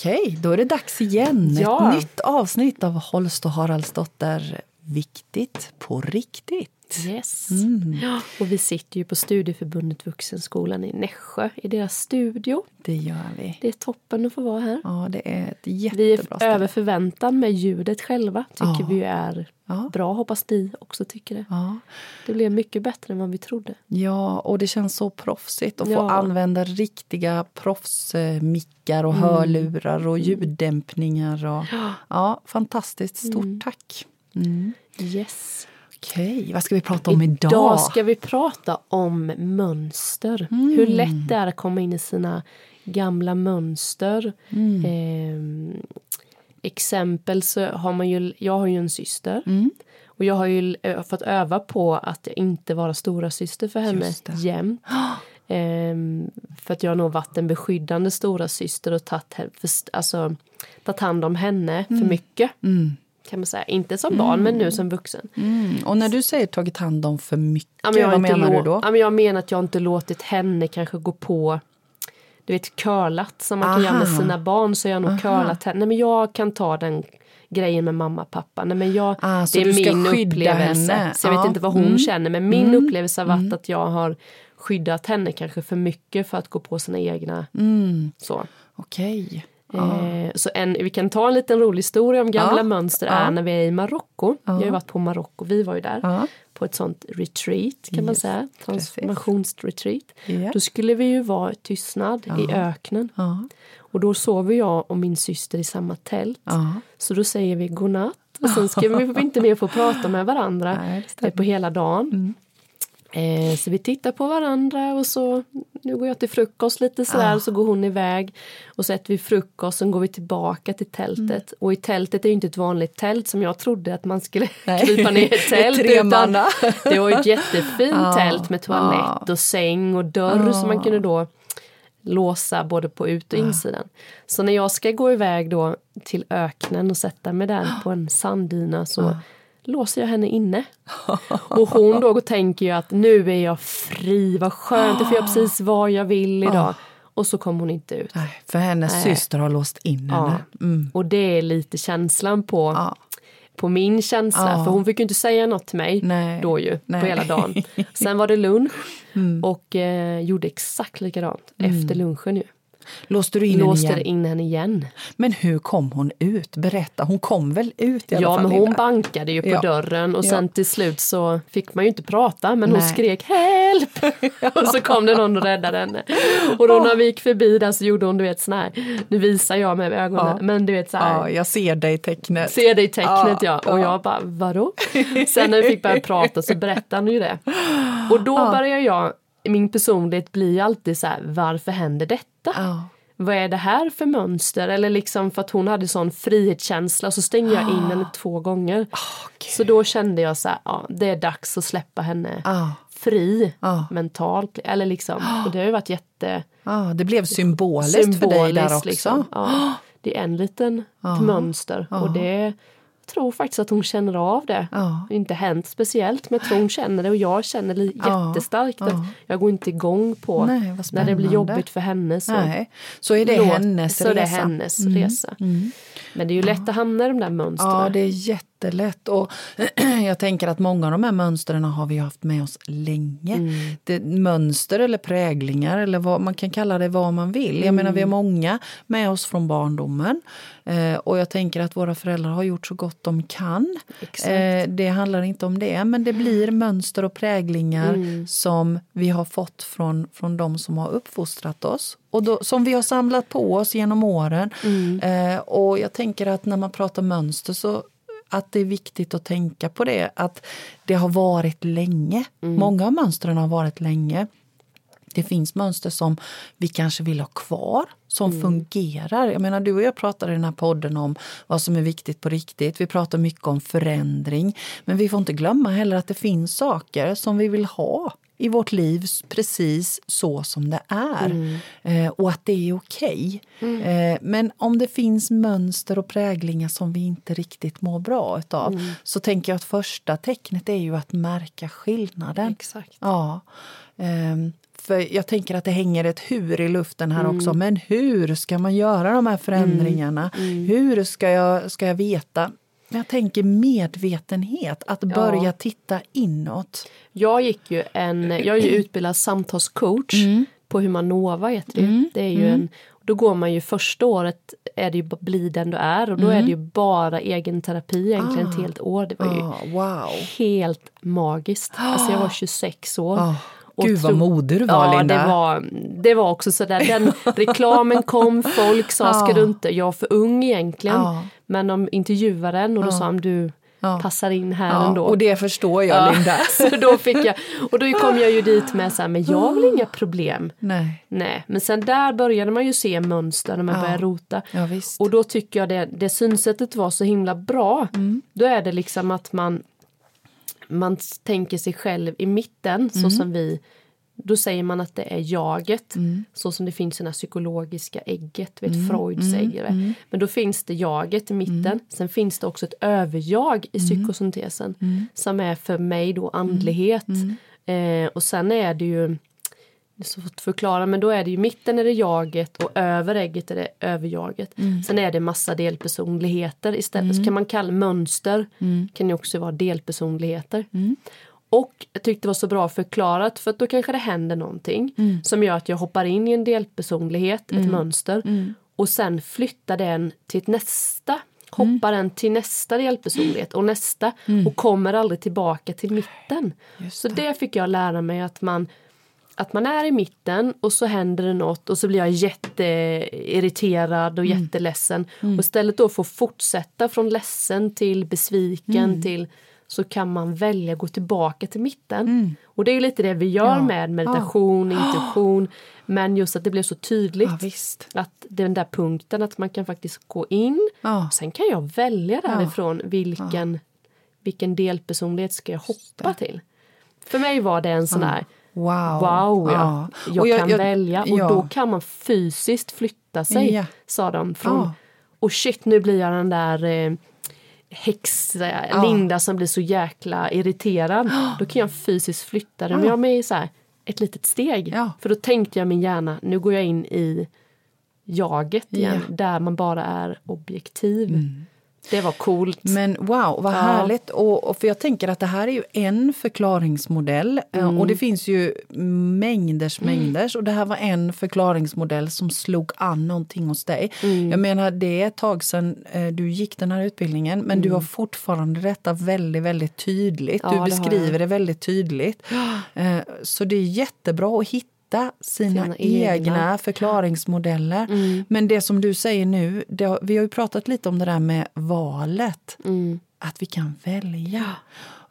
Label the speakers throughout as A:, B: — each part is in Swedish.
A: Okej, då är det dags igen.
B: Ja.
A: Ett nytt avsnitt av Holst och Haraldsdotter. Viktigt på riktigt.
B: Yes.
A: Mm.
B: Ja, och vi sitter ju på Studieförbundet Vuxenskolan i Nässjö i deras studio.
A: Det gör vi.
B: Det är toppen att få vara här.
A: Ja, det är ett
B: Vi
A: jättebra
B: är
A: ställe.
B: över förväntan med ljudet själva. Tycker
A: Ja.
B: vi är
A: Ja.
B: bra. Hoppas ni också tycker det.
A: Ja.
B: Det blev mycket bättre än vad vi trodde.
A: ja, och det känns så proffsigt att få använda riktiga proffsmickar och
B: Mm.
A: hörlurar och ljuddämpningar. Och, ja, fantastiskt. Stort
B: Mm.
A: tack. Mm.
B: Yes.
A: Okej, vad ska vi prata om idag?
B: Idag ska vi prata om mönster.
A: Mm.
B: Hur lätt det är att komma in i sina gamla mönster.
A: Mm.
B: Ehm, exempel så har man ju, jag har ju en syster.
A: Mm.
B: Och jag har ju fått öva på att inte vara stora syster för henne jämt. Ehm, för att jag har nog varit en beskyddande stora syster och tagit, alltså, tagit hand om henne för mycket.
A: Mm.
B: Kan man säga. Inte som barn men nu som vuxen.
A: Mm. Och när du säger tagit hand om för mycket,
B: Ja, men
A: vad menar du då?
B: Ja, men jag menar att jag inte låtit henne kanske gå på du vet curlat som man kan göra med
A: Aha.
B: sina barn så har jag nog
A: Aha.
B: curlat henne. Nej men jag kan ta den grejen med mamma och pappa. Nej, men jag,
A: Ah,
B: det är min upplevelse.
A: henne.
B: Så jag vet
A: Ja.
B: inte vad hon
A: Mm.
B: känner men min
A: Mm.
B: upplevelse har varit att jag har skyddat henne kanske för mycket för att gå på sina egna
A: Mm.
B: så.
A: Okej.
B: Eh, så en, vi kan ta en liten rolig historia om gamla mönster är när vi är i Marocko. Jag har ju varit på Marocko, vi var ju där på ett sånt retreat kan man
A: Yes,
B: säga. Transformationsretreat.
A: Ja.
B: Då skulle vi ju vara i tystnad i öknen.
A: Ja.
B: Och då sover jag och min syster i samma tält.
A: Ja.
B: Så då säger vi godnatt. Och sen ska vi inte mer få prata med varandra
A: Nej,
B: på hela dagen. Eh, så vi tittar på varandra och så nu går jag till frukost lite sådär
A: Ah.
B: så går hon iväg. Och så äter vi frukost sen går vi tillbaka till tältet.
A: Mm.
B: Och i tältet är ju inte ett vanligt tält som jag trodde att man skulle
A: Nej.
B: krypa ner i ett tält. Utan det var ett jättefint
A: Ah.
B: tält med toalett
A: Ah.
B: och säng och dörr som man
A: Ah.
B: kunde då låsa både på ut och insidan. Så när jag ska gå iväg då till öknen och sätta mig där på en sanddyna så låser jag henne inne. Och hon då tänker ju att nu är jag fri, vad skönt, jag får göra precis vad jag vill idag. Och så kommer hon inte ut.
A: Nej, för hennes
B: Nej.
A: syster har låst in
B: Ja.
A: henne. Mm.
B: Och det är lite känslan på,
A: Ja.
B: på min känsla.
A: Ja.
B: För hon fick ju inte säga något till mig
A: Nej.
B: då ju,
A: Nej.
B: på hela dagen. Sen var det lunch
A: Mm.
B: och eh, gjorde exakt likadant efter lunchen ju.
A: Låste du in henne
B: Låste
A: igen?
B: in henne igen.
A: Men hur kom hon ut? Berätta, hon kom väl ut i alla
B: Ja,
A: fall?
B: men hon
A: Linda?
B: bankade ju på
A: Ja.
B: dörren och
A: Ja.
B: sen till slut så fick man ju inte prata men hon
A: Nej.
B: skrek help! och så kom det någon och räddade henne. Och då när vi gick förbi där så gjorde hon du vet sån här, nu visar jag med ögonen,
A: Ja.
B: men du vet så här,
A: Ja, jag ser dig tecknet.
B: Ser dig tecknet
A: Ja,
B: ja. Och
A: ja.
B: jag bara, vadå? Sen när vi fick börja prata så berättade han ju det. Och då börjar jag, min personlighet blir ju alltid så här, varför händer detta?
A: Ja.
B: Vad är det här för mönster? Eller liksom för att hon hade sån frihetskänsla och så stängde jag in henne två gånger. så då kände jag så här, ja det är dags att släppa henne
A: Ja.
B: fri mentalt. Eller liksom, och det har ju varit jätte
A: Ja, det blev symboliskt, för dig där också.
B: liksom. Ja, det är en liten mönster och det tror faktiskt att hon känner av det.
A: Ja.
B: Det har inte hänt speciellt men jag tror hon känner det och jag känner det
A: Ja.
B: jättestarkt
A: Ja.
B: att jag går inte igång på
A: Nej,
B: när det blir jobbigt för henne. Så,
A: Nej, så är det
B: låt-
A: hennes
B: så
A: resa.
B: det är hennes resa. Men det är ju lätt att hamna i de där mönstren.
A: Ja, det är jättelätt. Och jag tänker att många av de här mönstren har vi haft med oss länge.
B: Mm.
A: Det, mönster eller präglingar, eller vad, man kan kalla det vad man vill. Jag menar, vi har
B: Mm.
A: många med oss från barndomen. Eh, och jag tänker att våra föräldrar har gjort så gott de kan. Eh, det handlar inte om det, men det blir mönster och präglingar
B: Mm.
A: som vi har fått från, från de som har uppfostrat oss. Och då, som vi har samlat på oss genom åren.
B: Mm.
A: Eh, och jag tänker att när man pratar mönster så att det är viktigt att tänka på det, att det har varit länge.
B: Mm.
A: Många av mönstren har varit länge. Det finns mönster som vi kanske vill ha kvar, som
B: Mm.
A: fungerar. Jag menar, du och jag pratar i den här podden om vad som är viktigt på riktigt. Vi pratar mycket om förändring. Men vi får inte glömma heller att det finns saker som vi vill ha i vårt liv precis så som det är. Eh, och att det är okej. Eh, men om det finns mönster och präglingar som vi inte riktigt mår bra utav så tänker jag att första tecknet är ju att märka skillnaden.
B: Exakt.
A: Ja. Ehm, för jag tänker att det hänger ett hur i luften här också. Men hur ska man göra de här förändringarna? Hur ska jag, ska jag veta? Jag tänker medvetenhet, att börja titta inåt.
B: Jag gick ju en, jag är ju utbildad samtalscoach på Humanova heter det. det är ju en, då går man ju första året är det ju bli den du är och då är det ju bara egen terapi egentligen ett helt år. Det var ju
A: Ah, wow!
B: helt magiskt. Alltså jag var 26 år.
A: Ah, Gud vad modig du var
B: ja,
A: Linda.
B: Det var, det var också sådär, den reklamen kom, folk sa ska du inte, jag är för ung egentligen.
A: Ja.
B: Men de intervjuade en och då sa de du
A: Ja.
B: passar in här
A: ja,
B: ändå.
A: och det förstår jag
B: Ja,
A: Linda.
B: så då fick jag, och då kom jag ju dit med så här, men jag har väl inga problem.
A: Nej,
B: Nej, men sen där började man ju se mönster när man
A: Ja.
B: började rota.
A: ja.
B: Och då tycker jag det, det synsättet var så himla bra.
A: Mm.
B: Då är det liksom att man, man tänker sig själv i mitten
A: Mm.
B: så som vi då säger man att det är jaget,
A: Mm.
B: så som det finns i det psykologiska ägget, vet, Freuds ägg. vet. Men då finns det jaget i mitten,
A: Mm.
B: sen finns det också ett överjag i psykosyntesen
A: Mm.
B: som är för mig då andlighet. Eh, och sen är det ju, det är så svårt att förklara, men då är det ju mitten är det jaget och över ägget är det överjaget.
A: Mm.
B: Sen är det massa delpersonligheter istället. Så kan man kalla mönster,
A: Mm.
B: kan ju också vara delpersonligheter. Och jag tyckte det var så bra förklarat för att då kanske det händer någonting
A: Mm.
B: som gör att jag hoppar in i en delpersonlighet, ett mönster
A: Mm.
B: och sen flyttar den till nästa hoppar den till nästa delpersonlighet och nästa och kommer aldrig tillbaka till mitten.
A: Just
B: Så det fick jag lära mig att man att man är i mitten och så händer det något och så blir jag jätteirriterad och jätteledsen. Och istället då få fortsätta från ledsen till besviken till så kan man välja att gå tillbaka till mitten. Och det är lite det vi gör
A: Ja.
B: med meditation, intuition. Men just att det blev så tydligt
A: Ja, visst.
B: att den där punkten att man kan faktiskt gå in.
A: Ja.
B: Sen kan jag välja därifrån vilken, vilken delpersonlighet ska jag hoppa till. För mig var det en sån här
A: Wow.
B: Wow, ja. Jag,
A: Och
B: kan välja och
A: ja.
B: då kan man fysiskt flytta sig,
A: Ja.
B: sa de. Från,
A: Ja.
B: Och shit, nu blir jag den där eh, häx eh, Linda som blir så jäkla irriterad. Då kan jag fysiskt flytta den. Men jag är med så här, ett litet steg.
A: Ja.
B: För då tänkte jag min hjärna, nu går jag in i jaget igen,
A: Ja.
B: där man bara är objektiv. Det var coolt.
A: Men wow, vad härligt! Och, och för jag tänker att det här är ju en förklaringsmodell eh, och det finns ju mängders mängders och det här var en förklaringsmodell som slog an någonting hos dig. Jag menar, det är ett tag sedan eh, du gick den här utbildningen men du har fortfarande detta väldigt, väldigt tydligt.
B: Ja,
A: du
B: det
A: beskriver
B: jag.
A: det väldigt tydligt. Eh, Så det är jättebra att hitta sina
B: Sina
A: egna,
B: egna.
A: förklaringsmodeller. Men det som du säger nu, det, vi har ju pratat lite om det där med valet. Att vi kan välja.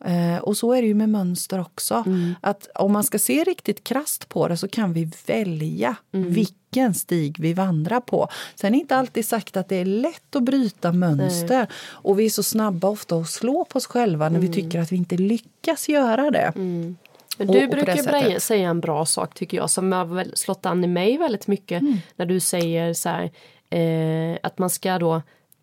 A: Eh, och så är det ju med mönster också. Att om man ska se riktigt krast på det så kan vi välja vilken stig vi vandrar på. Sen är inte alltid sagt att det är lätt att bryta mönster. Och vi är så snabba ofta att slå på oss själva när vi tycker att vi inte lyckas göra det.
B: Men du brukar bra- säga en bra sak tycker jag som har slått an i mig väldigt mycket.
A: Mm.
B: När du säger så här, eh, att man ska då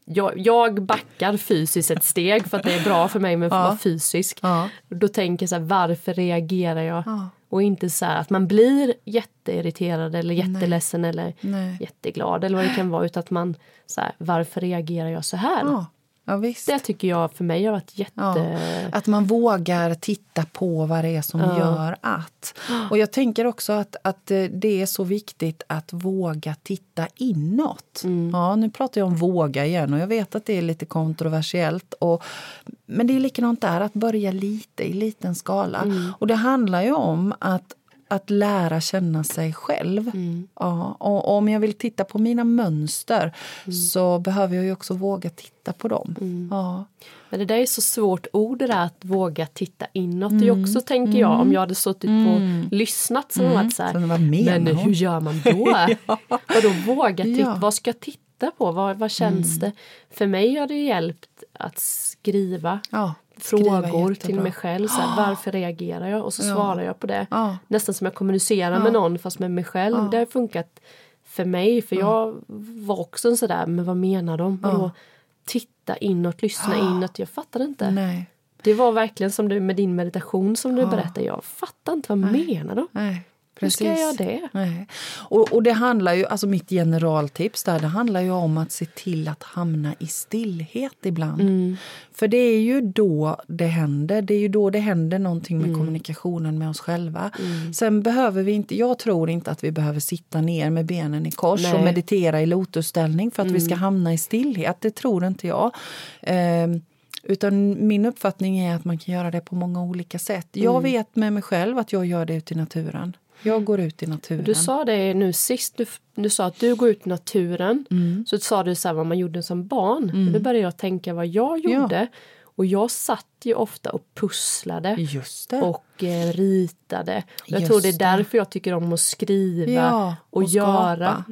B: jag, jag backar fysiskt ett steg för att det är bra för mig med att
A: Ja.
B: vara fysisk.
A: Ja.
B: Då tänker jag så här, varför reagerar jag?
A: Ja.
B: Och inte så här att man blir jätteirriterad eller jätteledsen eller
A: Nej.
B: jätteglad eller vad det kan vara. Utan att man så här, varför reagerar jag så här?
A: Ja, ja visst.
B: Det tycker jag för mig har varit jätte...
A: Ja, att man vågar titta på vad det är som gör att. Och jag tänker också att, att eh, det är så viktigt att våga titta inåt. Ja, nu pratar jag om våga igen och jag vet att det är lite kontroversiellt. Och, men det är likadant där, att börja lite i liten skala. Och det handlar ju om att att lära känna sig själv. Ja, och och om jag vill titta på mina mönster så behöver jag ju också våga titta på dem. Ja.
B: Men det där är så svårt ord det där att våga titta inåt. Det är också tänker jag om jag hade suttit på lyssnat som så här.
A: Så menar
B: Men
A: hon?"
B: hur gör man då? Vadå våga titta?
A: Ja.
B: Vad ska jag titta på? Vad, vad känns det? För mig har det hjälpt att skriva.
A: Ja.
B: Frågor till mig själv. Så här, varför reagerar jag? Och så
A: Ja.
B: svarar jag på det.
A: Ja.
B: Nästan som jag kommunicerar
A: Ja.
B: med någon fast med mig själv.
A: Ja.
B: Det har funkat för mig. För jag var också en sådär, men vad menar de? Vadå? Titta inåt, lyssna inåt. Jag fattade inte.
A: Nej.
B: Det var verkligen som du med din meditation som du
A: Ja.
B: berättade. Jag fattar inte, vad menar de?
A: Nej.
B: Hur ska jag göra det?
A: Nej. Och, och det handlar ju, alltså mitt generaltips där, det handlar ju om att se till att hamna i stillhet ibland.
B: Mm.
A: För det är ju då det händer. Det är ju då det händer någonting
B: Mm.
A: med kommunikationen med oss själva. Sen behöver vi inte, jag tror inte att vi behöver sitta ner med benen i kors
B: Nej.
A: och meditera i lotusställning för att vi ska hamna i stillhet. Det tror inte jag. Ehm, utan min uppfattning är att man kan göra det på många olika sätt. Jag vet med mig själv att jag gör det ute i naturen. Jag går ut i naturen.
B: Du sa det nu sist, du, du sa att du går ut i naturen. Så sa du så här vad man gjorde som barn. Och Då började jag tänka vad jag
A: Ja.
B: gjorde. Och jag satt ju ofta och pusslade. Och eh, ritade. Och jag
A: Just
B: tror det är därför jag tycker om att skriva
A: Ja,
B: och,
A: och
B: göra.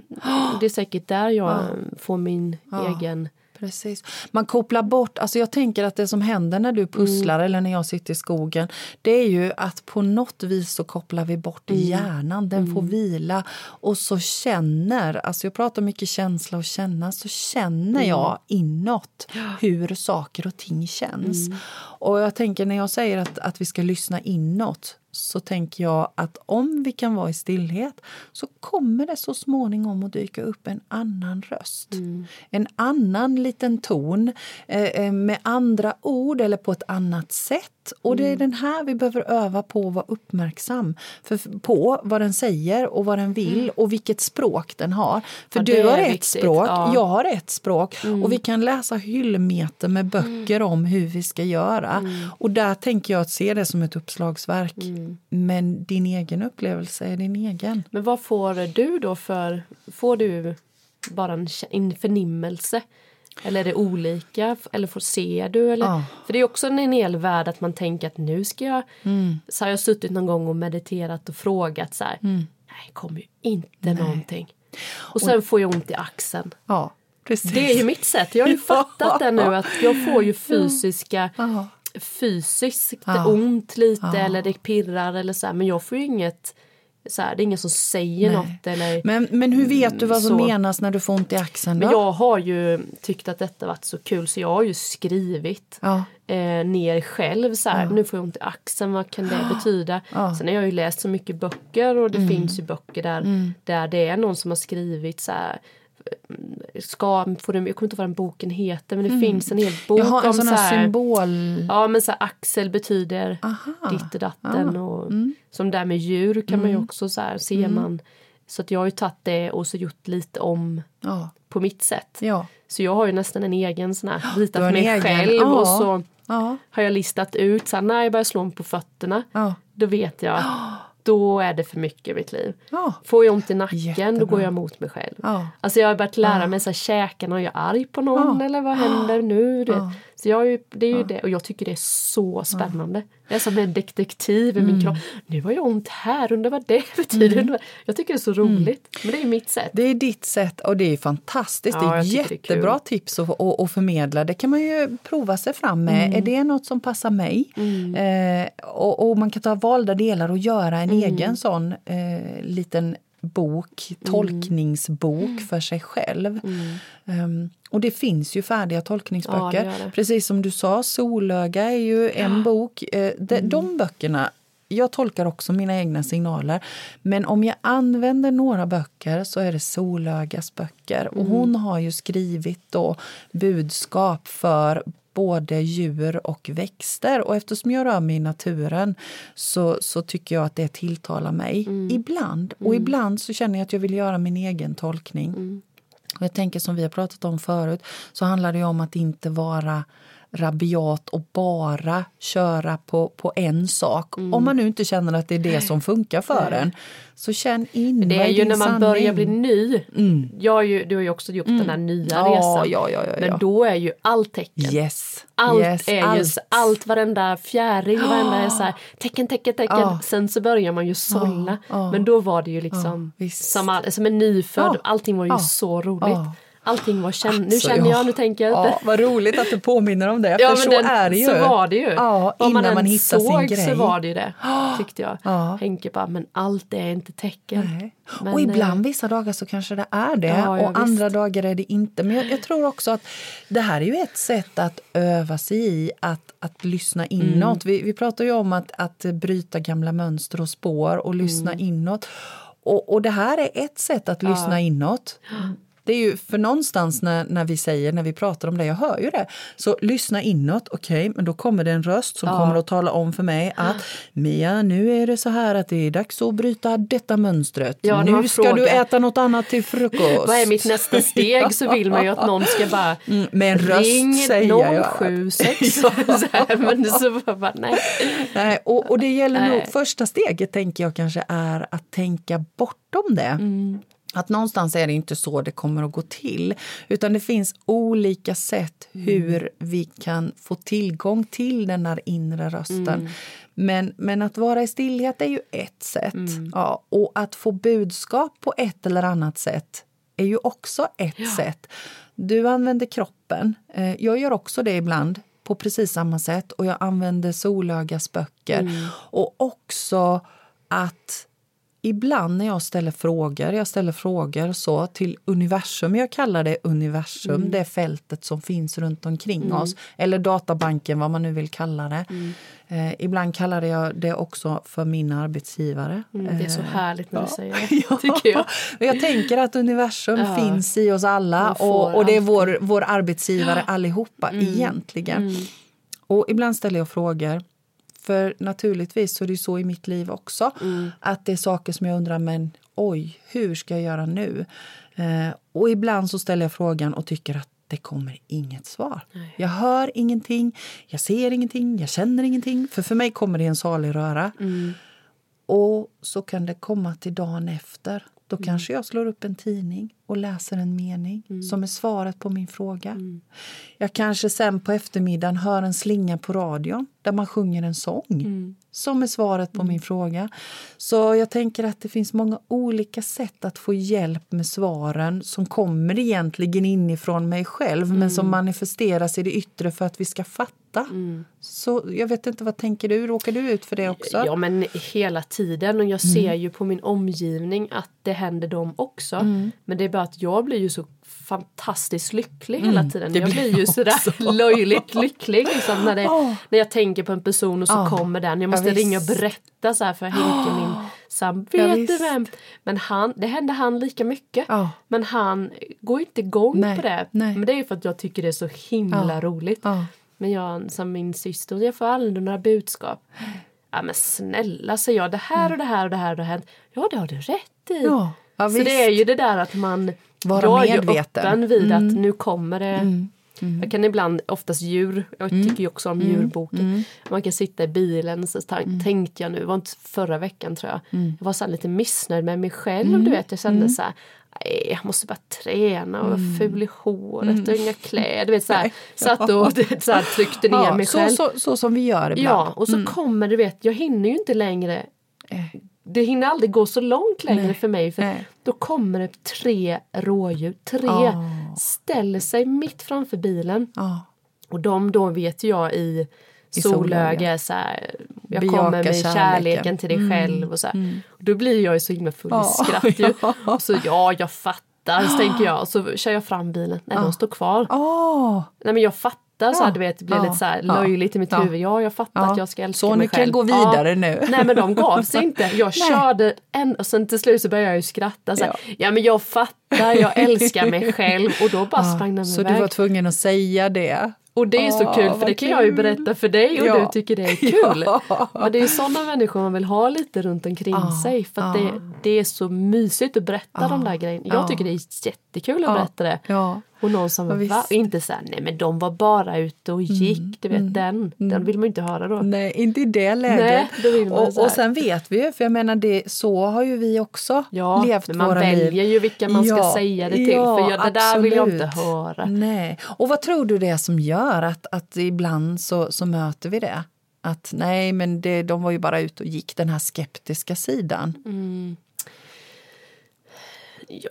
B: Det är säkert där jag eh, får min egen...
A: Precis. Man kopplar bort, alltså jag tänker att det som händer när du pusslar eller när jag sitter i skogen, det är ju att på något vis så kopplar vi bort hjärnan, den får vila. Och så känner, alltså jag pratar mycket känsla och känna, så känner jag inåt hur saker och ting känns. Och jag tänker när jag säger att, att vi ska lyssna inåt så tänker jag att om vi kan vara i stillhet så kommer det så småningom att dyka upp en annan röst. En annan liten ton eh, eh, med andra ord eller på ett annat sätt. Och det är den här vi behöver öva på att vara uppmärksam för, på vad den säger och vad den vill och vilket språk den har. För
B: Ja,
A: du har ett
B: viktigt,
A: språk,
B: ja.
A: jag har ett språk och vi kan läsa hyllmeter med böcker om hur vi ska göra. Och där tänker jag att se det som ett uppslagsverk. Men din egen upplevelse är din egen.
B: Men vad får du då för... Får du bara en, förnimmelse? Eller är det olika? Eller får, ser du? Eller?
A: Ja.
B: För det är också en hel värld att man tänker att nu ska jag...
A: Mm.
B: Så har jag suttit någon gång och mediterat och frågat så här. Nej, det kommer ju inte någonting. Och sen får jag ont i axeln.
A: Ja, precis.
B: Det är ju mitt sätt. Jag har ju fattat det nu att jag får ju fysiska
A: Ja.
B: Fysiskt
A: Ja.
B: ont lite
A: Ja.
B: eller det pirrar eller så här, men jag får ju inget så här, det är ingen som säger
A: Nej.
B: något eller
A: Men, men hur vet du vad som
B: Så.
A: menas när du får ont i axeln? Då?
B: men jag har ju tyckt att detta varit så kul så jag har ju skrivit
A: Ja.
B: eh, ner själv så här, nu får jag ont i axeln, vad kan det betyda?
A: Ja. Mm.
B: Sen har jag ju läst så mycket böcker och det finns ju böcker där, där det är någon som har skrivit så här ska, får du, jag kommer inte ihåg vad den boken heter men det finns en hel bok
A: Jag har en
B: om
A: sån
B: så
A: här symbol...
B: Ja men så här, axel betyder
A: Aha.
B: ditt och datten och som där med djur kan man ju också så här, ser man. Så att jag har ju tagit det och så gjort lite om
A: Ja.
B: på mitt sätt.
A: Ja.
B: Så jag har ju nästan en egen sån här, ritat mig
A: egen,
B: själv
A: ja.
B: och så har jag listat ut så här, när jag börjar slå mig på fötterna då vet jag då är det för mycket i mitt liv.
A: Ja.
B: Får jag ont i nacken
A: Jättebra.
B: då går jag emot mig själv.
A: Ja.
B: Alltså jag har börjat lära mig så här, käkarna, är jag arg på någon eller vad händer nu? Du vet. Så jag är det är ju det och jag tycker det är så spännande. Jag är som en detektiv i min kropp. Nu har jag ont här, undrar vad det betyder. Jag tycker det är så roligt. Men det är mitt sätt.
A: Det är ditt sätt och det är fantastiskt.
B: Ja,
A: det är
B: tycker det är
A: jättebra tips att, att, att förmedla. Det kan man ju prova sig fram med.
B: Mm.
A: Är det något som passar mig? Eh, och, och man kan ta valda delar och göra en
B: Mm.
A: egen sån eh, liten bok, tolkningsbok för sig själv. Ehm, och det finns ju färdiga tolkningsböcker.
B: Mm. Ja, det det.
A: Precis som du sa, Solöga är ju en bok. Eh, de,
B: Mm.
A: de böckerna jag tolkar också mina egna signaler. Men om jag använder några böcker så är det Solögas böcker. Och hon har ju skrivit då budskap för både djur och växter. Och eftersom jag rör mig i naturen så, så tycker jag att det tilltalar mig. Ibland. Och ibland så känner jag att jag vill göra min egen tolkning. Och jag tänker som vi har pratat om förut så handlar det om att inte vara rabiat och bara köra på, på en sak.
B: Mm.
A: Om man nu inte känner att det är det som funkar för en. Så känn in,
B: Det är ju när man
A: sanning?
B: börjar bli ny. Jag har ju, du har ju också gjort den här nya
A: Ja,
B: resan.
A: ja, ja.
B: Men då är ju allt tecken.
A: Yes.
B: Allt
A: yes,
B: är
A: allt.
B: så- allt, varenda fjäril, varenda är så här, tecken, tecken, tecken.
A: Ja.
B: Sen så börjar man ju sålla.
A: ja.
B: Men då var det ju liksom som, all, som en nyfödd. Allting var ju så roligt.
A: Ja.
B: allting var känn Nu alltså, känner jag, nu tänker jag.
A: Ja, vad roligt att du påminner om det, för ja, så den, är det ju.
B: Så var det ju.
A: Ja, innan man, man hittar sin grej.
B: så var det ju det, tyckte jag. Ja. Henke bara, men allt är inte tecken.
A: Men, och ibland eh, vissa dagar så kanske det är det ja, och andra dagar är det inte. Men jag, jag, tror också att det här är ju ett sätt att öva sig i att, att lyssna inåt. Mm. Vi, vi pratar ju om att, att bryta gamla mönster och spår och lyssna mm. inåt. Och, och det här är ett sätt att lyssna ja. inåt. Det är ju för någonstans när, när vi säger, när vi pratar om det, jag hör ju det. Så lyssna inåt, okej, okay, men då kommer det en röst som ja. kommer att tala om för mig att Mia, nu är det så här att det är dags att bryta detta mönstret. Ja, nu ska fråga. du äta något annat till frukost.
B: Vad är mitt nästa steg? Så vill man ju att någon ska bara mm,
A: med en röst ring
B: säga 076. ja. men så bara, nej.
A: nej och, och det gäller nej. nog, första steget tänker jag kanske är att tänka bortom det. Mm. Att någonstans är det inte så det kommer att gå till. Utan det finns olika sätt mm. hur vi kan få tillgång till den där inre rösten. Mm. Men, men att vara i stillhet är ju ett sätt. Mm. Ja, och att få budskap på ett eller annat sätt är ju också ett ja. sätt. Du använder kroppen. Eh, jag gör också det ibland på precis samma sätt. Och jag använder Solögas böcker. Mm. Och också att ibland när jag ställer frågor, jag ställer frågor så till universum, jag kallar det universum, mm. det fältet som finns runt omkring mm. oss, eller databanken vad man nu vill kalla det. Mm. Eh, ibland kallar jag det också för min arbetsgivare.
B: Mm, det är så eh, härligt när du ja. säger det, tycker jag.
A: jag tänker att universum ja. finns i oss alla och, och, det är vår, vår arbetsgivare allihopa mm. egentligen. Mm. Och ibland ställer jag frågor för naturligtvis så är det så i mitt liv också. Mm. Att det är saker som jag undrar, men oj, hur ska jag göra nu? Eh, och ibland så ställer jag frågan och tycker att det kommer inget svar. Nej. Jag hör ingenting, jag ser ingenting, jag känner ingenting. För för mig kommer det en salig röra. Mm. Och så kan det komma till dagen efter. Då mm. kanske jag slår upp en tidning och läser en mening mm. som är svaret på min fråga. Mm. Jag kanske sen på eftermiddagen hör en slinga på radion där man sjunger en sång mm. som är svaret på min mm. fråga. Så jag tänker att det finns många olika sätt att få hjälp med svaren som kommer egentligen inifrån mig själv men som mm. manifesteras i det yttre för att vi ska fatta Mm. Så jag vet inte, vad tänker du? Råkar du ut för det också?
B: Ja, men hela tiden. Och jag ser mm. ju på min omgivning att det händer dem också. Mm. Men det är bara att jag blir ju så fantastiskt lycklig hela mm, tiden. jag blir ju sådär löjligt lycklig liksom, när, det, oh. när jag tänker på en person och så oh. kommer den. Jag måste ja, ringa och berätta så här för Henke, oh. min sam. Vet du vem? Men han, det hände han lika mycket. Men han går inte igång nej, på det. Nej. Men det är för att jag tycker det är så himla roligt. Men jag som min syster, jag får aldrig några budskap. Ja men snälla säger jag, det här och det här och det här och det här. Ja det har du rätt i. Ja, ja, så det är ju det där att man
A: Vara jag är ju
B: öppen vid mm. att nu kommer det mm. Mm. Jag kan ibland, oftast djur, jag mm. tycker ju också om mm. djurboken. Mm. Man kan sitta i bilen så tänkte jag nu, var inte förra veckan tror jag. Jag var så lite missnöjd med mig själv. Du vet, jag kände så här, nej, jag måste bara träna och mm. ful i håret mm. och inga kläder. Vet, så här, satt och så här, tryckte ner ja, mig själv.
A: Så, så, så, som vi gör ibland.
B: Ja, och så mm. kommer du vet, jag hinner ju inte längre eh. det hinner aldrig gå så långt längre Nej. för mig. För Nej. Då kommer det tre rådjur, tre, oh. ställer sig mitt framför bilen. Oh. Och de då vet jag i solöga är så här, jag Bejaka kommer med kärleken. kärleken till dig mm. själv och så mm. och Då blir jag ju så himla full i skratt ju. Och så ja, jag fattar, så tänker jag. Och så kör jag fram bilen, nej de står kvar.
A: Oh.
B: Nej men jag fattar så här, du vet, det blir lite så här löjligt i mitt huvud. Ja, jag fattar att jag ska älska
A: så
B: mig
A: själv. Så ni kan gå vidare nu.
B: Nej men de gav sig inte. Jag körde en och sen till slut så började jag ju skratta. Så här, ja. men jag fattar, jag älskar mig själv. Och då bara sprang den
A: Så
B: iväg.
A: du var tvungen att säga det?
B: Och det är så kul för det kan jag ju berätta för dig och ja. du tycker det är kul. Ja. Och det är sådana människor man vill ha lite runt omkring ja. sig för att det, det är så mysigt att berätta de där grejerna. Jag tycker det är jättekul att berätta det. Och någon som ja, var, inte såhär, nej men de var bara ute och gick, mm, du vet mm, den, mm. den vill man inte höra då.
A: Nej, inte i det läget. Nej, och, och sen vet vi ju, för jag menar det, så har ju vi också ja, levt
B: men man väljer liv. ju vilka man ska säga det till, ja, för jag, det där vill jag inte höra.
A: Nej. Och vad tror du det är som gör att, att ibland så, så möter vi det? Att nej, men det, de var ju bara ute och gick, den här skeptiska sidan.
B: Mm.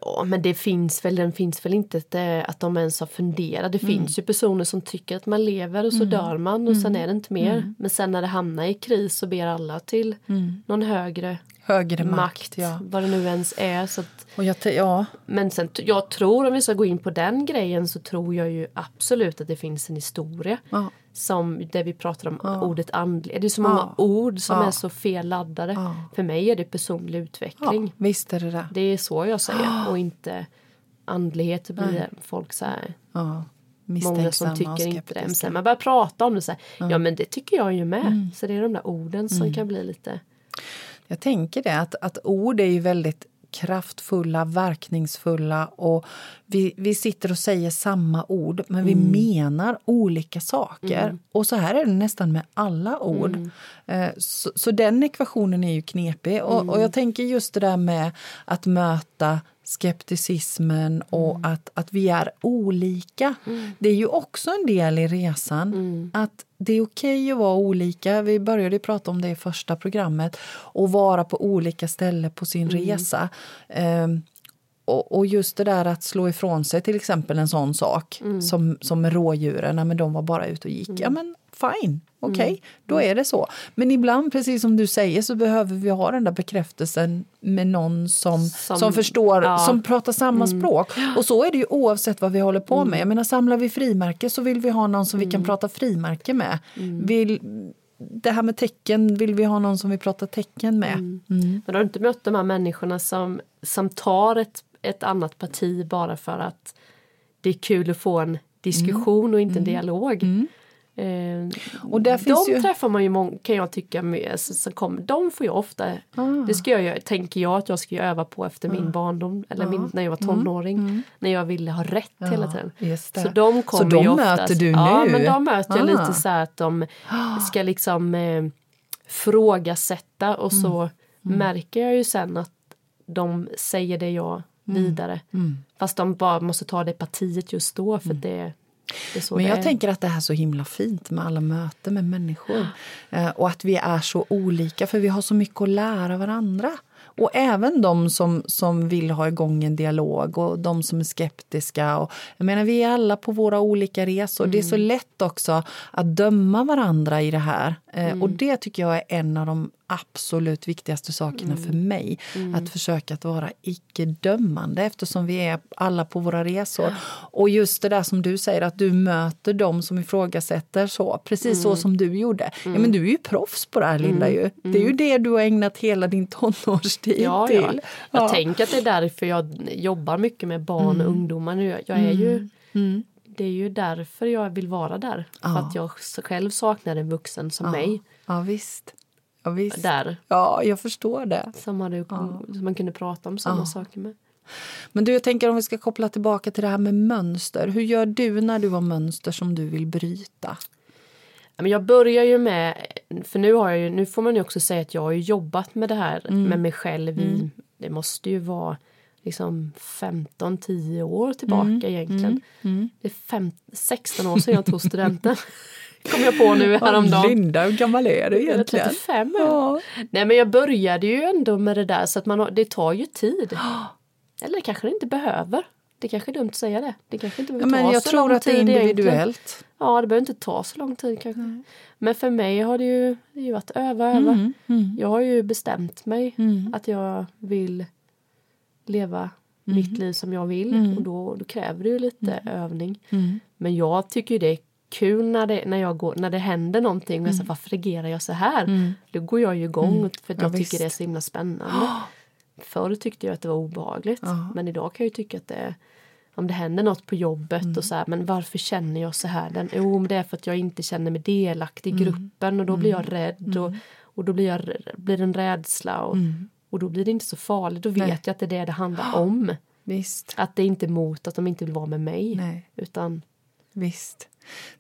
B: Ja, men det finns väl, den finns väl inte att, det, att de ens har funderat. Det
A: Mm.
B: finns ju personer som tycker att man lever och så dör man och sen är det inte mer.
A: Mm.
B: Men sen när det hamnar i kris så ber alla till någon högre
A: Högre makt,
B: makt,
A: ja.
B: vad det nu ens är. Så att,
A: ja.
B: men sen, jag tror, om vi ska gå in på den grejen, så tror jag ju absolut att det finns en historia.
A: Ja.
B: Som där vi pratar om ordet andlig. Det är så många ord som
A: Ja.
B: är så fel laddade.
A: Ja.
B: För mig är det personlig
A: ja,
B: utveckling.
A: visst är det det.
B: Det är så jag säger och inte andlighet. Det blir folk så här,
A: Ja.
B: många som tycker inte det. Men sen man börjar prata om det så här, ja men det tycker jag ju med. Så det är de där orden som kan bli lite
A: Jag tänker det, att, att ord är ju väldigt kraftfulla, verkningsfulla och vi, vi sitter och säger samma ord men vi menar olika saker. Och så här är det nästan med alla ord. Eh, Så, så den ekvationen är ju knepig. Och, och jag tänker just det där med att möta skepticismen och att, att vi är olika. Det är ju också en del i resan. Att det är okej att vara olika. Vi började prata om det i första programmet. Och vara på olika ställen på sin resa. Ehm, och, och just det där att slå ifrån sig till exempel en sån sak som, som med rådjuren. Men de var bara ute och gick. Ja men fine, okej, då är det så. Men ibland, precis som du säger, så behöver vi ha den där bekräftelsen med någon som, som,
B: Som-
A: förstår,
B: ja.
A: som pratar samma språk. Och så är det ju oavsett vad vi håller på med. Jag menar, samlar vi frimärke så vill vi ha någon som vi kan prata frimärke med. Vill, det här med tecken, vill vi ha någon som vi pratar tecken med? Mm.
B: Men har du inte mött de här människorna som, som tar ett, ett annat parti bara för att det är kul att få en diskussion och inte en dialog? Eh,
A: Och där finns
B: de
A: ju-
B: träffar man ju många, kan jag tycka, med, så, så kommer, de får jag ofta,
A: Ah.
B: det ska jag, tänker jag att jag ska öva på efter min barndom, eller min, när jag var tonåring, när jag ville ha rätt hela tiden.
A: Mm.
B: Så de kommer
A: de
B: ju
A: möter
B: oftast,
A: du
B: Ja,
A: nu?
B: men de möter jag
A: Ah.
B: lite så här att de ska liksom eh, frågasätta och så
A: Mm.
B: märker jag ju sen att de säger det jag
A: Mm.
B: vidare. Fast de bara måste ta det partiet just då för det, så
A: Men jag tänker att det är så himla fint med alla möten med människor. Eh, och att vi är så olika, för vi har så mycket att lära varandra. Och även de som, som vill ha igång en dialog och de som är skeptiska. Och, jag menar, vi är alla på våra olika resor. Det är så lätt också att döma varandra i det här. Eh, Och det tycker jag är en av de absolut viktigaste sakerna för mig. Att försöka att vara icke-dömande eftersom vi är alla på våra resor. Och just det där som du säger, att du möter dem som ifrågasätter så, precis så som du gjorde. Ja, men du är ju proffs på det här, Linda. Ju. Det är ju det du har ägnat hela din tonårstid
B: Ja, ja.
A: till.
B: Jag
A: Ja.
B: tänker att det är därför jag jobbar mycket med barn
A: Mm.
B: och ungdomar nu. Jag är ju, Det är ju därför jag vill vara där. För att jag själv saknar en vuxen som mig.
A: Ja, visst. Ja, visst.
B: Där.
A: Ja, jag förstår det.
B: Som, hade, som man kunde prata om samma saker med.
A: Men du, jag tänker om vi ska koppla tillbaka till det här med mönster. Hur gör du när du har mönster som du vill bryta?
B: Ja, jag börjar ju med, för nu har jag ju, nu får man ju också säga att jag har jobbat med det här
A: Mm.
B: med mig själv i, det måste ju vara liksom 15-10 år tillbaka
A: Mm.
B: egentligen. Det är fem, 16 år sedan jag tog studenten. Kom jag på nu häromdagen.
A: Linda, hur gammal är du egentligen?
B: 35
A: Ja.
B: Nej men jag började ju ändå med det där så att man har, det tar ju tid. Eller det kanske det inte behöver. Det kanske är dumt att säga det. Det kanske inte
A: Ja,
B: behöver
A: men
B: ta
A: jag
B: så
A: tror
B: lång
A: att det är
B: tid egentligen.
A: individuellt.
B: Ja, det behöver inte ta så lång tid kanske. Men för mig har det ju, det ju varit öva, öva.
A: Mm, mm,
B: Jag har ju bestämt mig
A: mm.
B: att jag vill leva
A: Mm.
B: mitt liv som jag vill. Och då, då kräver det ju lite övning.
A: Mm.
B: Men jag tycker det är kul när det, när jag går, när det händer någonting. Och jag säger, varför reagerar jag så här? Då går jag ju igång för att
A: Mm. Ja,
B: jag tycker
A: visst.
B: det är så himla spännande. Förr tyckte jag att det var obehagligt.
A: Ja.
B: Men idag kan jag ju tycka att det om det händer något på jobbet
A: Mm.
B: och så här, men varför känner jag så här? Den, jo, men det är för att jag inte känner mig delaktig i
A: Mm.
B: gruppen och då blir jag rädd och, och då blir, jag, blir det en rädsla och,
A: Mm.
B: Och då blir det inte så farligt. Då vet
A: Nej.
B: jag att det är det det handlar om.
A: Visst.
B: Att det inte är mot att de inte vill vara med mig.
A: Nej.
B: Utan
A: Visst.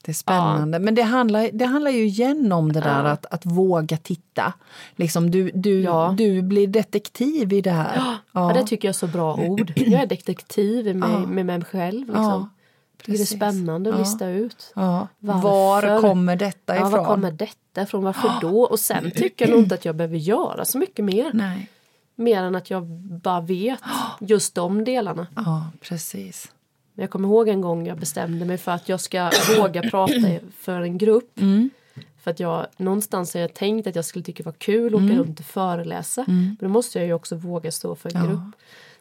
A: Det är spännande. Men det handlar, det handlar ju igen om det där
B: Ja.
A: att, att våga titta. Liksom du, du,
B: Ja.
A: du blir detektiv i det här.
B: ja. det tycker jag är så bra ord. Jag är detektiv med,
A: Ja.
B: med mig själv. Liksom.
A: Ja,
B: det är spännande att
A: Ja.
B: lista ut.
A: Ja. Var kommer detta
B: Ja,
A: ifrån?
B: var kommer detta ifrån? Varför då? Och sen tycker jag nog inte att jag behöver göra så mycket mer.
A: Nej.
B: Mer än att jag bara vet just de delarna.
A: Ja, precis.
B: Jag kommer ihåg en gång jag bestämde mig för att jag ska våga prata för en grupp.
A: Mm.
B: För att jag någonstans har jag tänkt att jag skulle tycka det var kul att
A: Mm.
B: åka runt och föreläsa. Men då måste jag ju också våga stå för en grupp.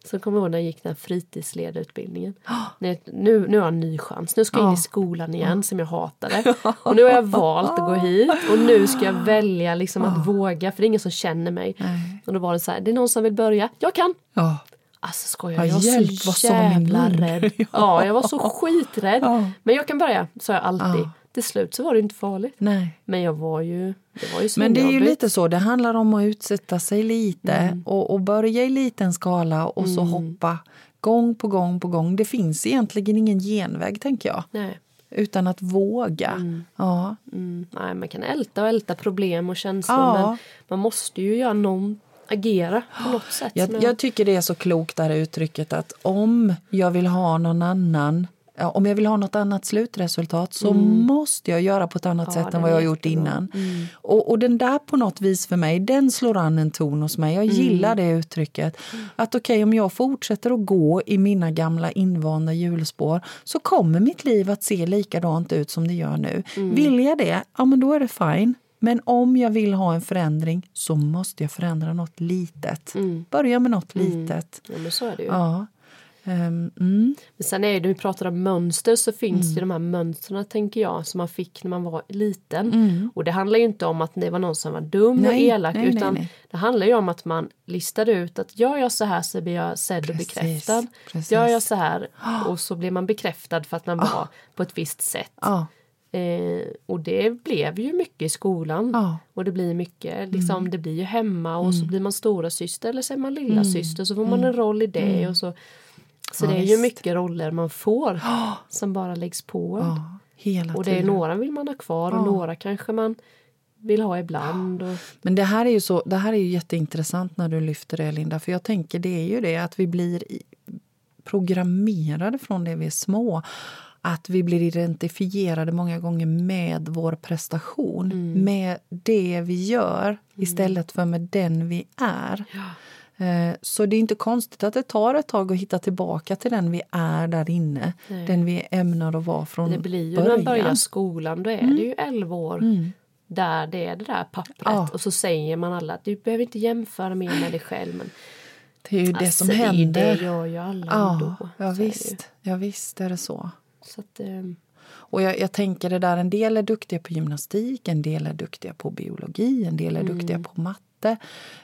B: Så kommer jag ihåg när jag gick den här fritidsledarutbildningen. Nu, nu, nu har jag en ny chans. Nu ska jag in i skolan igen som jag hatade. Och nu har jag valt att gå hit. Och nu ska jag välja liksom att våga. För det är ingen som känner mig.
A: Nej.
B: Och då var det så här, det är någon som vill börja. Jag kan! Alltså skojar
A: Ja,
B: jag var
A: hjälp,
B: så jävla rädd.
A: Ja.
B: Ja, jag var så skiträdd.
A: Ja.
B: Men jag kan börja, sa jag alltid. Till slut så var det inte farligt.
A: Nej.
B: Men jag var ju, det
A: Men det är ju lite så, det handlar om att utsätta sig lite
B: Mm.
A: och, och börja i liten skala och så hoppa gång på gång på gång. Det finns egentligen ingen genväg, tänker jag.
B: Nej.
A: Utan att våga. Ja.
B: Mm, nej, man kan älta och älta problem och känslor
A: Ja.
B: men man måste ju göra någon, agera på något sätt.
A: Jag, jag tycker det är så klokt det här uttrycket att om jag vill ha någon annan om jag vill ha något annat slutresultat så måste jag göra på ett annat
B: Mm. Ja,
A: sätt än vad jag har gjort
B: jättebra. Mm.
A: innan. Och, och den där på något vis för mig, den slår an en ton hos mig. Jag
B: Mm.
A: gillar det uttrycket. Att okej, om jag fortsätter att gå i mina gamla invanda hjulspår så kommer mitt liv att se likadant ut som det gör nu.
B: Mm.
A: Vill jag det, ja men då är det fine. Men om jag vill ha en förändring så måste jag förändra något litet. Börja med något litet.
B: Ja, men så är det ju.
A: Ja. Ehm, mm.
B: Men sen är det, vi pratar om mönster så finns det de här mönstren tänker jag som man fick när man var liten. Och det handlar ju inte om att det var någon som var dum och
A: Nej,
B: elak
A: nej,
B: utan
A: nej.
B: det handlar ju om att man listade ut att gör jag så här så blir jag sedd och
A: Precis,
B: bekräftad.
A: precis.
B: Gör jag så här och så blir man bekräftad för att man var på ett visst sätt.
A: Ja.
B: Eh, och det blev ju mycket i skolan.
A: Ja.
B: Och det blir mycket, liksom, det blir ju hemma och så blir man stora syster eller så är man lilla syster så får man en roll i det. Och så så
A: Ja,
B: det är ju mycket roller man får som bara läggs på.
A: Ja, hela
B: och det är några vill man ha kvar och några kanske man vill ha ibland. Och,
A: Men det här är ju så, det här är ju jätteintressant när du lyfter det Linda, för jag tänker det är ju det att vi blir programmerade från det vi är små. Att vi blir identifierade många gånger med vår prestation, med det vi gör istället för med den vi är. Eh, Så det är inte konstigt att det tar ett tag att hitta tillbaka till den vi är där inne. Den vi är ämnade att vara från
B: det blir ju
A: början.
B: när man börjar skolan då är det ju 11 år. Där det är det där pappret
A: Ja.
B: och så säger man alla att du behöver inte jämföra mer med dig själv. Men
A: Det är ju det
B: alltså,
A: som
B: det, ju-
A: händer.
B: det gör ju alla
A: Ja,
B: ändå.
A: ja visst. ja visst är det så.
B: Så att, eh,
A: Och jag, jag tänker det där, en del är duktiga på gymnastik, en del är duktiga på biologi, en del är
B: Mm.
A: duktiga på matte.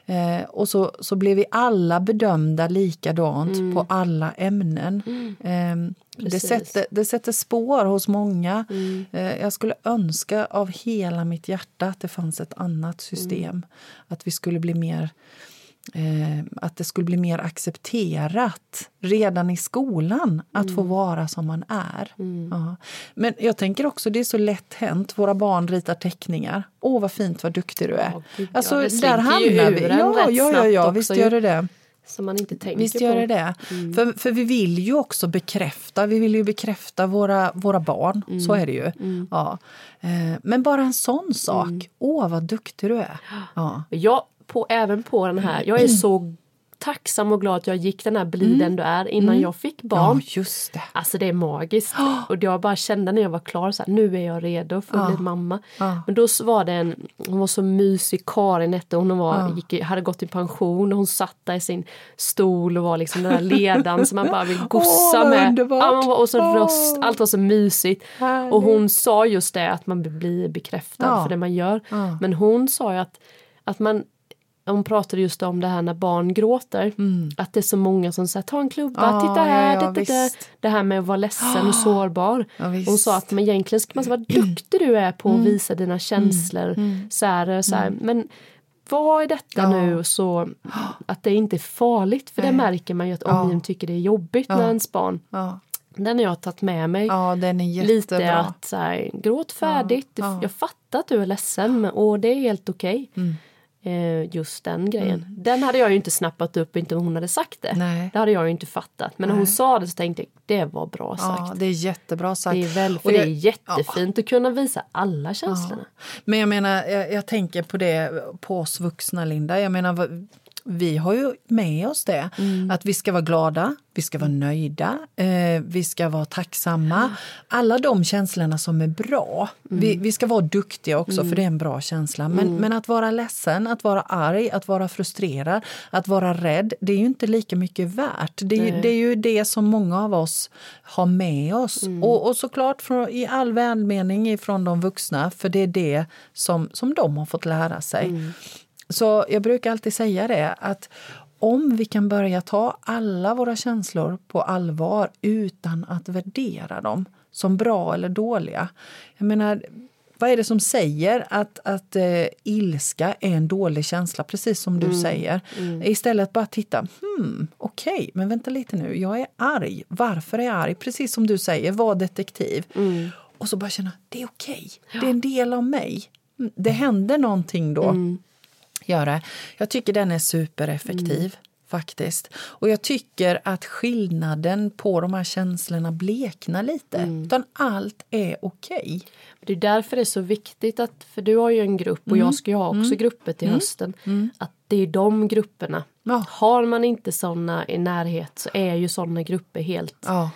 A: Eh, och så, så blev vi alla bedömda likadant på alla ämnen. Eh, det,
B: Mm. Precis. Mm.
A: sätter, det sätter spår hos många. Eh, jag skulle önska av hela mitt hjärta att det fanns ett annat system.
B: Mm.
A: Att vi skulle bli mer eh, att det skulle bli mer accepterat redan i skolan att
B: Mm.
A: få vara som man är. Ja. Men jag tänker också det är så lätt hänt. Våra barn ritar teckningar. Åh, vad fint, vad duktig du är.
B: Ja, gud, ja,
A: alltså,
B: det
A: där hamnar vi. Ja, ja, ja, ja visst gör det det.
B: som man inte tänker
A: Visst
B: på.
A: gör det det.
B: Mm.
A: För, för vi vill ju också bekräfta, vi vill ju bekräfta våra, våra barn.
B: Mm.
A: Så är det ju. Ja. Eh, Men bara en sån sak.
B: Mm.
A: Åh, vad duktig du är. Ja.
B: Jag, på, även på den här, jag är så tacksam och glad att jag gick den här Bli den du är innan jag fick barn.
A: ja, just det.
B: Alltså det är magiskt. Och jag bara kände när jag var klar så här, nu är jag redo för att bli mamma.
A: Ja.
B: Men då var det en, hon var så mysig, Karin hette hon, hon var, gick, hade gått i pension och hon satt där i sin stol och var liksom den där ledaren som man bara vill gossa med. Ja, och så röst, allt var så mysigt.
A: Härligt.
B: Och hon sa just det att man blir bekräftad för det man gör. Men hon sa ju att, att man hon pratade just om det här när barn gråter. Att det är så många som säger ta en klubba,
A: Mm. Ja,
B: titta här,
A: ja, ja,
B: det, det, det. här med att vara ledsen och sårbar.
A: Ja, visst.
B: hon sa att men egentligen ska man vara duktig du är på att
A: Mm.
B: visa dina känslor. Så här, så här. Men vad är detta
A: Ja.
B: nu? Så att det inte är farligt. För det märker man ju att omgivningen tycker det är jobbigt när ens barn.
A: Ja.
B: Den har jag tagit med mig.
A: ja,
B: Lite att så här, gråt färdigt.
A: Ja.
B: Jag fattar att du är ledsen och det är helt okej.
A: Mm.
B: Eh, just den grejen. Den hade jag ju inte snappat upp inte om hon hade sagt det.
A: Nej.
B: Det hade jag ju inte fattat. Men när hon sa det så tänkte jag det var bra
A: Ja,
B: sagt.
A: det är jättebra sagt.
B: det är väl, för det
A: jag-
B: är jättefint att kunna visa alla känslorna.
A: Men jag menar, jag, jag tänker på det på oss vuxna, Linda. Jag menar, vi har ju med oss det. Mm. Att vi ska vara glada, vi ska vara nöjda, eh, vi ska vara tacksamma. Alla de känslorna som är bra. Mm. Vi, vi, ska vara duktiga också, mm. för det är en bra känsla. Men, mm. men att vara ledsen, att vara arg, att vara frustrerad, att vara rädd, det är ju inte lika mycket värt. Det är, det är ju det som många av oss har med oss. Mm. Och, och såklart från, i all välmening från de vuxna, för det är det som, som de har fått lära sig. Mm. Så jag brukar alltid säga det att om vi kan börja ta alla våra känslor på allvar utan att värdera dem som bra eller dåliga. Jag menar, vad är det som säger att, att eh, ilska är en dålig känsla, precis som du mm. säger? Mm. Istället bara titta, hmm, okej, okay, men vänta lite nu, jag är arg. Varför är jag arg? Precis som du säger, var detektiv. Mm. Och så bara känna, det är okej, okay. ja. det är en del av mig. Mm, det händer någonting då. Mm göra. Jag tycker den är supereffektiv. Mm. faktiskt. Och jag tycker att skillnaden på de här känslorna bleknar lite. Mm. Utan allt är okej. Okay.
B: Det är därför det är så viktigt att, för du har ju en grupp och mm. jag ska ju ha också mm. grupper till mm. hösten, mm. att det är de grupperna. Ja. Har man inte såna i närhet så är ju såna grupper helt... Ja.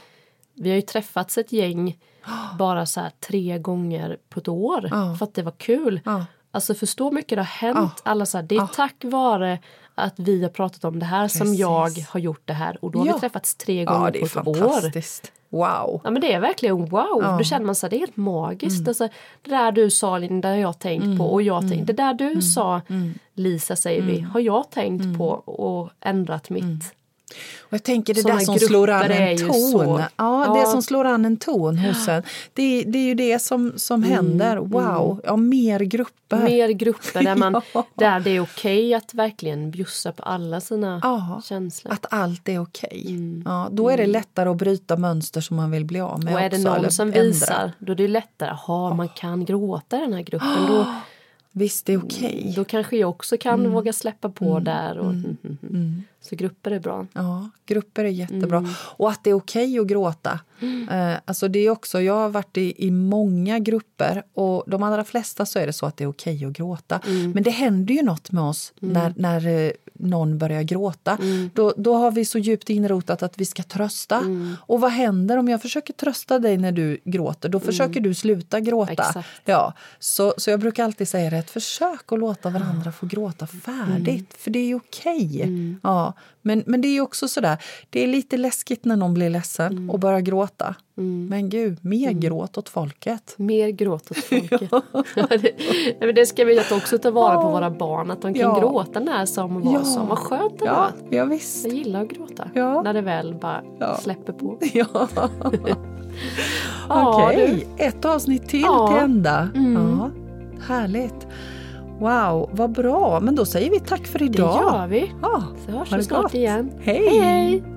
B: Vi har ju träffats ett gäng bara så tre gånger på ett år ja. för att det var kul. Alltså förstå mycket det har hänt. Oh. Alla så här, det är oh. tack vare att vi har pratat om det här Precis. som jag har gjort det här. Och då har ja. vi träffats tre gånger ja, på ett år.
A: Wow!
B: Ja men det är verkligen wow! Ja. Då känner man sig det är helt magiskt. Mm. Alltså, det där du sa Linda har jag tänkt mm. på och jag mm. tänkt. Det där du mm. sa mm. Lisa säger vi mm. har jag tänkt på och ändrat mitt
A: och jag tänker det där som slår an en ton. Ja, ja, det som slår an en ton hos en. Det, det är ju det som, som mm, händer. Wow! Mm. Ja, mer grupper.
B: Mer grupper där, man, ja. där det är okej okay att verkligen bjussa på alla sina ja, känslor.
A: Att allt är okej. Okay. Mm. Ja, då är det mm. lättare att bryta mönster som man vill bli av med.
B: Och är det någon som ändra. visar, då är det lättare. Jaha, man kan gråta i den här gruppen. Då,
A: Visst, det är okej. Okay.
B: Då kanske jag också kan mm. våga släppa på mm. där. Och, mm. mm. Så grupper är bra.
A: Ja, grupper är jättebra. Mm. Och att det är okej okay att gråta. Mm. Eh, alltså det är också, jag har varit i, i många grupper och de allra flesta så är det så att det är okej okay att gråta. Men det händer ju något med oss när, när eh, någon börjar gråta. Mm. Då, då har vi så djupt inrotat att vi ska trösta. Mm. Och vad händer om jag försöker trösta dig när du gråter? Då försöker mm. du sluta gråta. Ja, så, så jag brukar alltid säga det, försök att låta varandra få gråta färdigt. Mm. För det är okej. Okay. Mm. Ja, men, men det är också sådär, det är lite läskigt när någon blir ledsen mm. och börjar gråta. Mm. Men gud, mer mm. gråt åt folket.
B: Mer gråt åt folket. ja. det, det ska vi också ta vara på våra barn, att de kan ja. gråta när som och vad ja. som. Vad skönt det
A: ja.
B: var.
A: Ja, visst.
B: Jag gillar att gråta, ja. när det väl bara ja. släpper på.
A: Ja. Okej, okay. ett avsnitt till till ända. Mm. Ja. Härligt. Wow, vad bra. Men då säger vi tack för idag.
B: Det gör vi. Ja,
A: så
B: hörs vi snart igen.
A: Hej, hej. hej.